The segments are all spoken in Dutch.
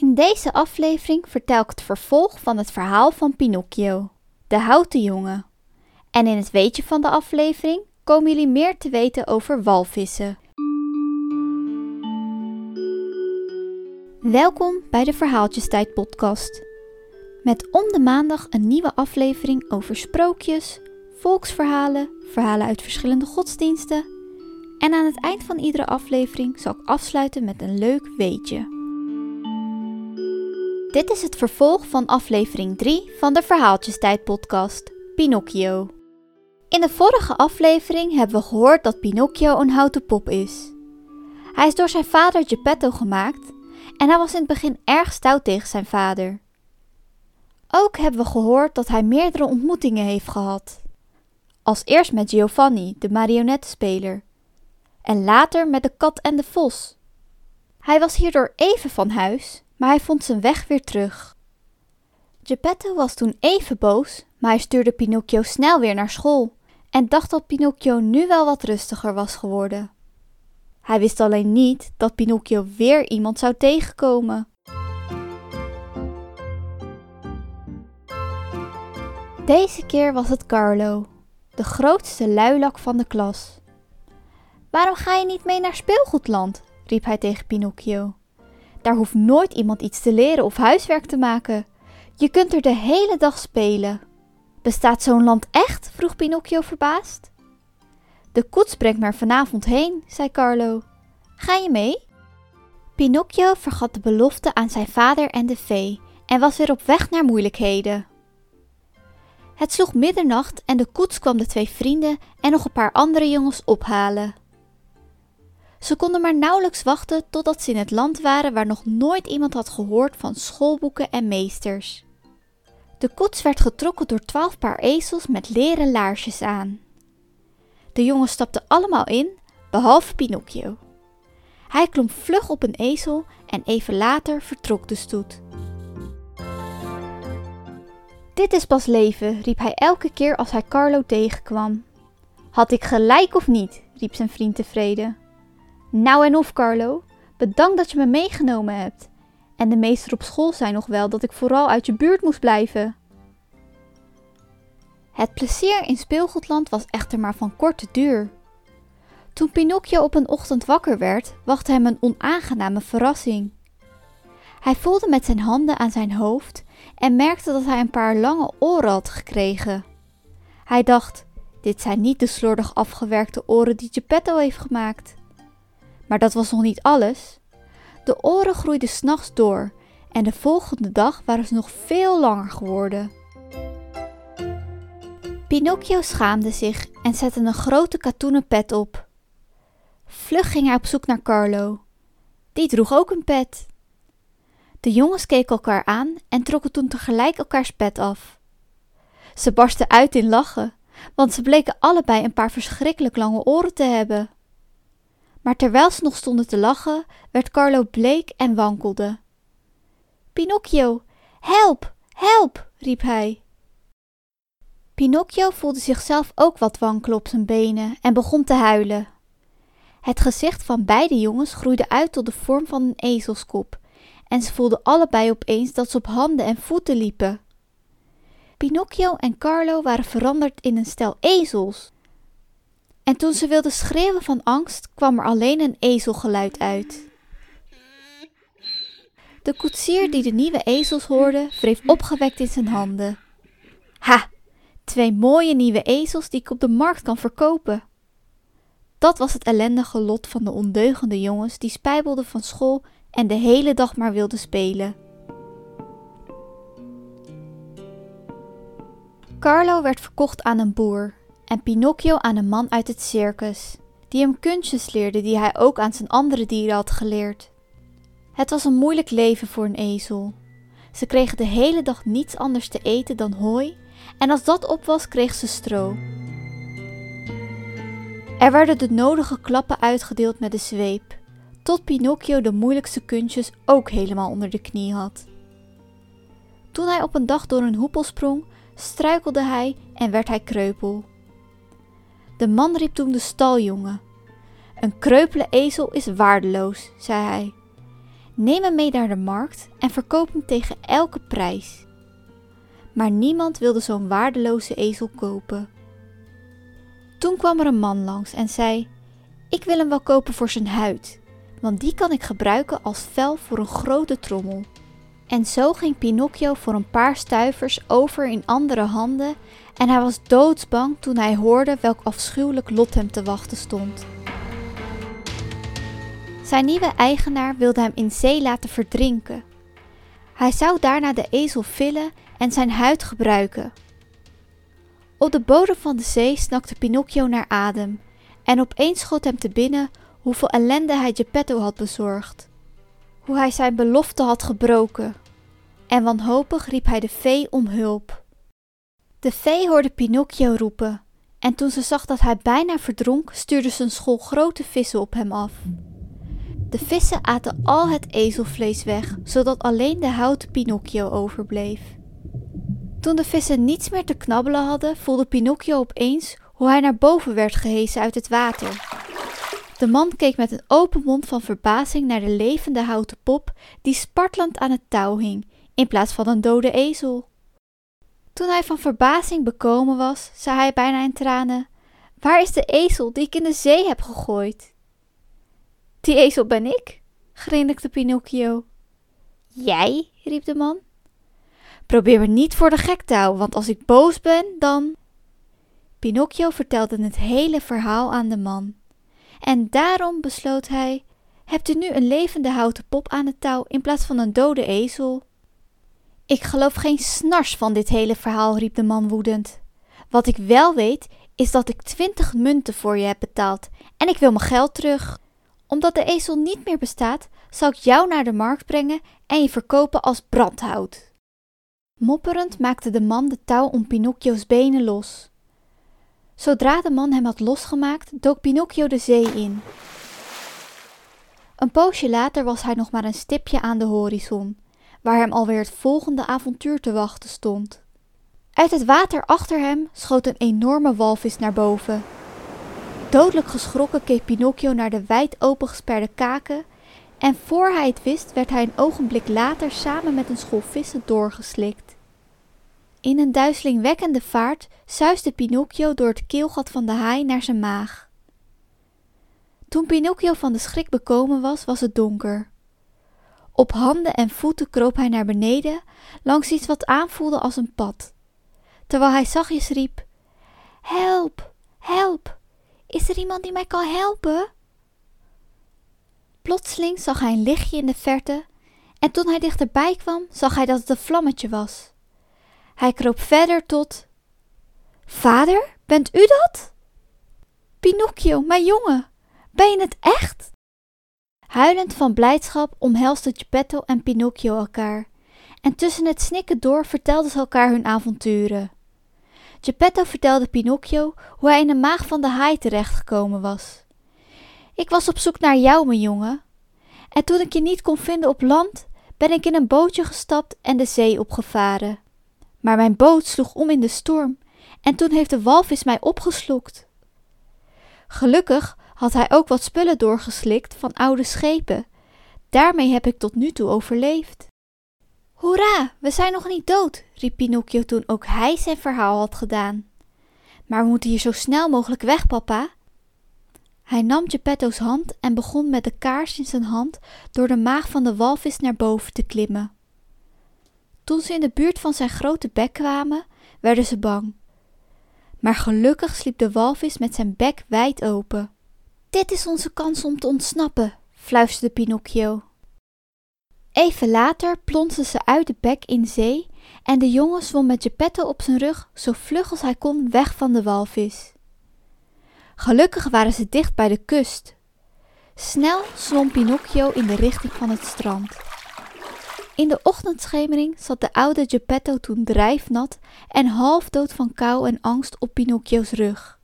In deze aflevering vertel ik het vervolg van het verhaal van Pinocchio, de houten jongen. En in het weetje van de aflevering komen jullie meer te weten over walvissen. Welkom bij de Verhaaltjestijd podcast. Met om de maandag een nieuwe aflevering over sprookjes, volksverhalen, verhalen uit verschillende godsdiensten. En aan het eind van iedere aflevering zal ik afsluiten met een leuk weetje. Dit is het vervolg van aflevering 3 van de Verhaaltjestijd podcast, Pinocchio. In de vorige aflevering hebben we gehoord dat Pinocchio een houten pop is. Hij is door zijn vader Geppetto gemaakt en hij was in het begin erg stout tegen zijn vader. Ook hebben we gehoord dat hij meerdere ontmoetingen heeft gehad. Als eerst met Giovanni, de marionettenspeler, en later met de kat en de vos. Hij was hierdoor even van huis, maar hij vond zijn weg weer terug. Geppetto was toen even boos, maar hij stuurde Pinocchio snel weer naar school en dacht dat Pinocchio nu wel wat rustiger was geworden. Hij wist alleen niet dat Pinocchio weer iemand zou tegenkomen. Deze keer was het Carlo, de grootste luilak van de klas. Waarom ga je niet mee naar speelgoedland? riep hij tegen Pinocchio. Daar hoeft nooit iemand iets te leren of huiswerk te maken. Je kunt er de hele dag spelen. Bestaat zo'n land echt? vroeg Pinocchio verbaasd. De koets brengt me vanavond heen, zei Carlo. Ga je mee? Pinocchio vergat de belofte aan zijn vader en de vee en was weer op weg naar moeilijkheden. Het sloeg middernacht en de koets kwam de twee vrienden en nog een paar andere jongens ophalen. Ze konden maar nauwelijks wachten totdat ze in het land waren waar nog nooit iemand had gehoord van schoolboeken en meesters. De koets werd getrokken door twaalf paar ezels met leren laarsjes aan. De jongens stapten allemaal in, behalve Pinocchio. Hij klom vlug op een ezel en even later vertrok de stoet. Dit is pas leven, riep hij elke keer als hij Carlo tegenkwam. Had ik gelijk of niet? riep zijn vriend tevreden. Nou en of, Carlo. Bedankt dat je me meegenomen hebt. En de meester op school zei nog wel dat ik vooral uit je buurt moest blijven. Het plezier in speelgoedland was echter maar van korte duur. Toen Pinocchio op een ochtend wakker werd, wachtte hem een onaangename verrassing. Hij voelde met zijn handen aan zijn hoofd en merkte dat hij een paar lange oren had gekregen. Hij dacht: dit zijn niet de slordig afgewerkte oren die Geppetto heeft gemaakt. Maar dat was nog niet alles. De oren groeiden s'nachts door en de volgende dag waren ze nog veel langer geworden. Pinocchio schaamde zich en zette een grote katoenen pet op. Vlug ging hij op zoek naar Carlo. Die droeg ook een pet. De jongens keken elkaar aan en trokken toen tegelijk elkaars pet af. Ze barsten uit in lachen, want ze bleken allebei een paar verschrikkelijk lange oren te hebben. Maar terwijl ze nog stonden te lachen, werd Carlo bleek en wankelde. Pinocchio, help, help, riep hij. Pinocchio voelde zichzelf ook wat wankelen op zijn benen en begon te huilen. Het gezicht van beide jongens groeide uit tot de vorm van een ezelskop en ze voelden allebei opeens dat ze op handen en voeten liepen. Pinocchio en Carlo waren veranderd in een stel ezels. En toen ze wilde schreeuwen van angst, kwam er alleen een ezelgeluid uit. De koetsier die de nieuwe ezels hoorde, wreef opgewekt in zijn handen. Ha, twee mooie nieuwe ezels die ik op de markt kan verkopen. Dat was het ellendige lot van de ondeugende jongens die spijbelden van school en de hele dag maar wilden spelen. Carlo werd verkocht aan een boer en Pinocchio aan een man uit het circus, die hem kunstjes leerde die hij ook aan zijn andere dieren had geleerd. Het was een moeilijk leven voor een ezel. Ze kregen de hele dag niets anders te eten dan hooi, en als dat op was, kreeg ze stro. Er werden de nodige klappen uitgedeeld met de zweep, tot Pinocchio de moeilijkste kunstjes ook helemaal onder de knie had. Toen hij op een dag door een hoepel sprong, struikelde hij en werd hij kreupel. De man riep toen de staljongen. Een kreupele ezel is waardeloos, zei hij. Neem hem mee naar de markt en verkoop hem tegen elke prijs. Maar niemand wilde zo'n waardeloze ezel kopen. Toen kwam er een man langs en zei: Ik wil hem wel kopen voor zijn huid, want die kan ik gebruiken als vel voor een grote trommel. En zo ging Pinocchio voor een paar stuivers over in andere handen en hij was doodsbang toen hij hoorde welk afschuwelijk lot hem te wachten stond. Zijn nieuwe eigenaar wilde hem in zee laten verdrinken. Hij zou daarna de ezel villen en zijn huid gebruiken. Op de bodem van de zee snakte Pinocchio naar adem en opeens schoot hem te binnen hoeveel ellende hij Geppetto had bezorgd. Hoe hij zijn belofte had gebroken. En wanhopig riep hij de vee om hulp. De vee hoorde Pinocchio roepen en toen ze zag dat hij bijna verdronk, stuurde ze een school grote vissen op hem af. De vissen aten al het ezelvlees weg, zodat alleen de houten Pinocchio overbleef. Toen de vissen niets meer te knabbelen hadden, voelde Pinocchio opeens hoe hij naar boven werd gehesen uit het water. De man keek met een open mond van verbazing naar de levende houten pop die spartelend aan het touw hing, in plaats van een dode ezel. Toen hij van verbazing bekomen was, zei hij bijna in tranen: Waar is de ezel die ik in de zee heb gegooid? Die ezel ben ik, grinnikte Pinocchio. Jij? riep de man. Probeer me niet voor de gek te houden, want als ik boos ben, dan. Pinocchio vertelde het hele verhaal aan de man. En daarom besloot hij: Hebt u nu een levende houten pop aan het touw in plaats van een dode ezel? Ik geloof geen snars van dit hele verhaal, riep de man woedend. Wat ik wel weet, is dat ik twintig munten voor je heb betaald en ik wil mijn geld terug omdat de ezel niet meer bestaat, zal ik jou naar de markt brengen en je verkopen als brandhout. Mopperend maakte de man de touw om Pinocchio's benen los. Zodra de man hem had losgemaakt, dook Pinocchio de zee in. Een poosje later was hij nog maar een stipje aan de horizon, waar hem alweer het volgende avontuur te wachten stond. Uit het water achter hem schoot een enorme walvis naar boven. Dodelijk geschrokken keek Pinocchio naar de wijd opengesperde kaken en voor hij het wist werd hij een ogenblik later samen met een school vissen doorgeslikt. In een duizelingwekkende vaart suisde Pinocchio door het keelgat van de haai naar zijn maag. Toen Pinocchio van de schrik bekomen was, was het donker. Op handen en voeten kroop hij naar beneden langs iets wat aanvoelde als een pad, terwijl hij zachtjes riep: Help, help! Is er iemand die mij kan helpen? Plotseling zag hij een lichtje in de verte en toen hij dichterbij kwam, zag hij dat het een vlammetje was. Hij kroop verder tot. Vader, bent u dat? Pinocchio, mijn jongen, ben je het echt? Huilend van blijdschap omhelsden Geppetto en Pinocchio elkaar, en tussen het snikken door vertelden ze elkaar hun avonturen. Geppetto vertelde Pinocchio hoe hij in de maag van de haai terechtgekomen was. Ik was op zoek naar jou, mijn jongen. En toen ik je niet kon vinden op land, ben ik in een bootje gestapt en de zee opgevaren. Maar mijn boot sloeg om in de storm en toen heeft de walvis mij opgeslokt. Gelukkig had hij ook wat spullen doorgeslikt van oude schepen. Daarmee heb ik tot nu toe overleefd. Hoera, we zijn nog niet dood, riep Pinocchio toen ook hij zijn verhaal had gedaan. Maar we moeten hier zo snel mogelijk weg, papa. Hij nam Geppetto's hand en begon met de kaars in zijn hand door de maag van de walvis naar boven te klimmen. Toen ze in de buurt van zijn grote bek kwamen, werden ze bang. Maar gelukkig sliep de walvis met zijn bek wijd open. Dit is onze kans om te ontsnappen, fluisterde Pinocchio. Even later plonsde ze uit de bek in zee en de jongen zwom met Geppetto op zijn rug zo vlug als hij kon weg van de walvis. Gelukkig waren ze dicht bij de kust. Snel zwom Pinocchio in de richting van het strand. In de ochtendschemering zat de oude Geppetto toen drijfnat en half dood van kou en angst op Pinocchio's rug.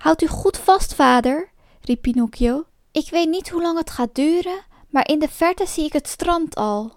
Houd u goed vast, vader, riep Pinocchio. Ik weet niet hoe lang het gaat duren, maar in de verte zie ik het strand al.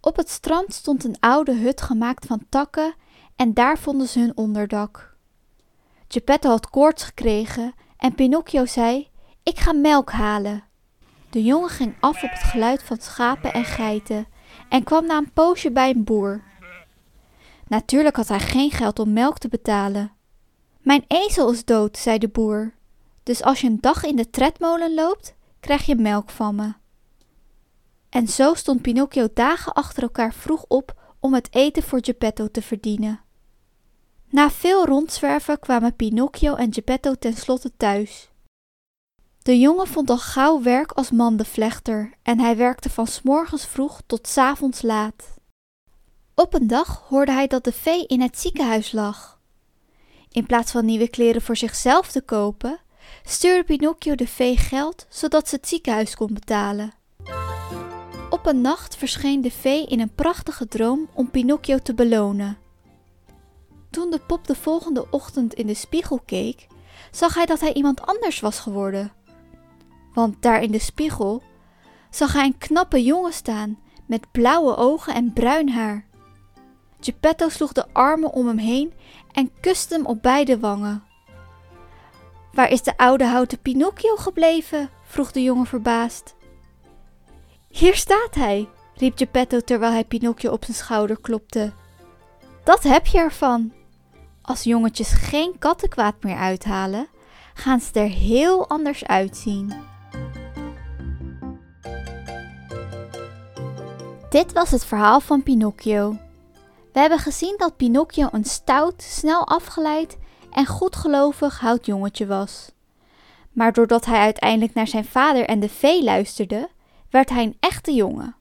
Op het strand stond een oude hut gemaakt van takken en daar vonden ze hun onderdak. Geppetto had koorts gekregen en Pinocchio zei: Ik ga melk halen. De jongen ging af op het geluid van schapen en geiten en kwam na een poosje bij een boer. Natuurlijk had hij geen geld om melk te betalen. Mijn ezel is dood, zei de boer. Dus als je een dag in de tredmolen loopt, krijg je melk van me. En zo stond Pinocchio dagen achter elkaar vroeg op om het eten voor Geppetto te verdienen. Na veel rondzwerven kwamen Pinocchio en Geppetto tenslotte thuis. De jongen vond al gauw werk als mandenvlechter en hij werkte van s morgens vroeg tot s avonds laat. Op een dag hoorde hij dat de vee in het ziekenhuis lag. In plaats van nieuwe kleren voor zichzelf te kopen, stuurde Pinocchio de vee geld zodat ze het ziekenhuis kon betalen. Op een nacht verscheen de vee in een prachtige droom om Pinocchio te belonen. Toen de pop de volgende ochtend in de spiegel keek, zag hij dat hij iemand anders was geworden. Want daar in de spiegel zag hij een knappe jongen staan met blauwe ogen en bruin haar. Geppetto sloeg de armen om hem heen en kuste hem op beide wangen. Waar is de oude houten Pinocchio gebleven? vroeg de jongen verbaasd. Hier staat hij, riep Geppetto terwijl hij Pinocchio op zijn schouder klopte. Dat heb je ervan. Als jongetjes geen kattenkwaad meer uithalen, gaan ze er heel anders uitzien. Dit was het verhaal van Pinocchio. We hebben gezien dat Pinocchio een stout, snel afgeleid en goedgelovig houtjongetje was. Maar doordat hij uiteindelijk naar zijn vader en de vee luisterde, werd hij een echte jongen.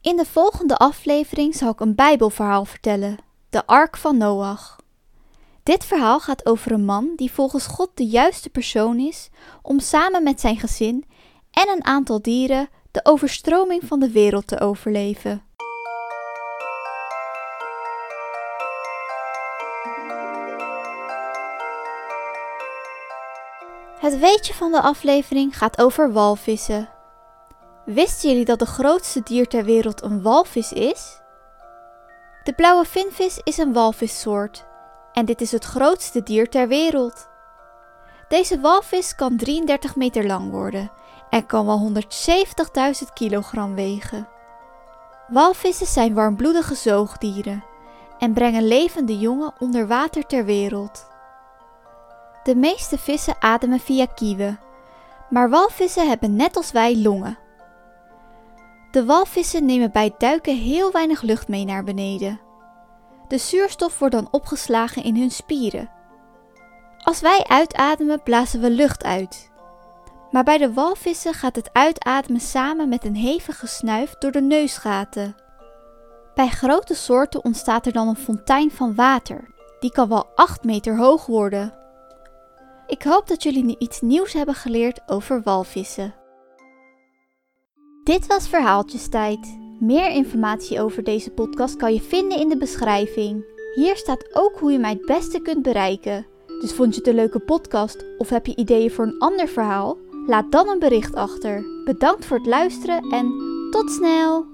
In de volgende aflevering zal ik een Bijbelverhaal vertellen, de Ark van Noach. Dit verhaal gaat over een man die volgens God de juiste persoon is om samen met zijn gezin en een aantal dieren de overstroming van de wereld te overleven. Het weetje van de aflevering gaat over walvissen. Wisten jullie dat de grootste dier ter wereld een walvis is? De blauwe vinvis is een walvissoort en dit is het grootste dier ter wereld. Deze walvis kan 33 meter lang worden en kan wel 170.000 kilogram wegen. Walvissen zijn warmbloedige zoogdieren en brengen levende jongen onder water ter wereld. De meeste vissen ademen via kieven, maar walvissen hebben net als wij longen. De walvissen nemen bij duiken heel weinig lucht mee naar beneden. De zuurstof wordt dan opgeslagen in hun spieren. Als wij uitademen, blazen we lucht uit. Maar bij de walvissen gaat het uitademen samen met een hevige snuif door de neusgaten. Bij grote soorten ontstaat er dan een fontein van water. Die kan wel 8 meter hoog worden. Ik hoop dat jullie nu iets nieuws hebben geleerd over walvissen. Dit was Verhaaltjestijd. Meer informatie over deze podcast kan je vinden in de beschrijving. Hier staat ook hoe je mij het beste kunt bereiken. Dus vond je het een leuke podcast of heb je ideeën voor een ander verhaal? Laat dan een bericht achter. Bedankt voor het luisteren en tot snel!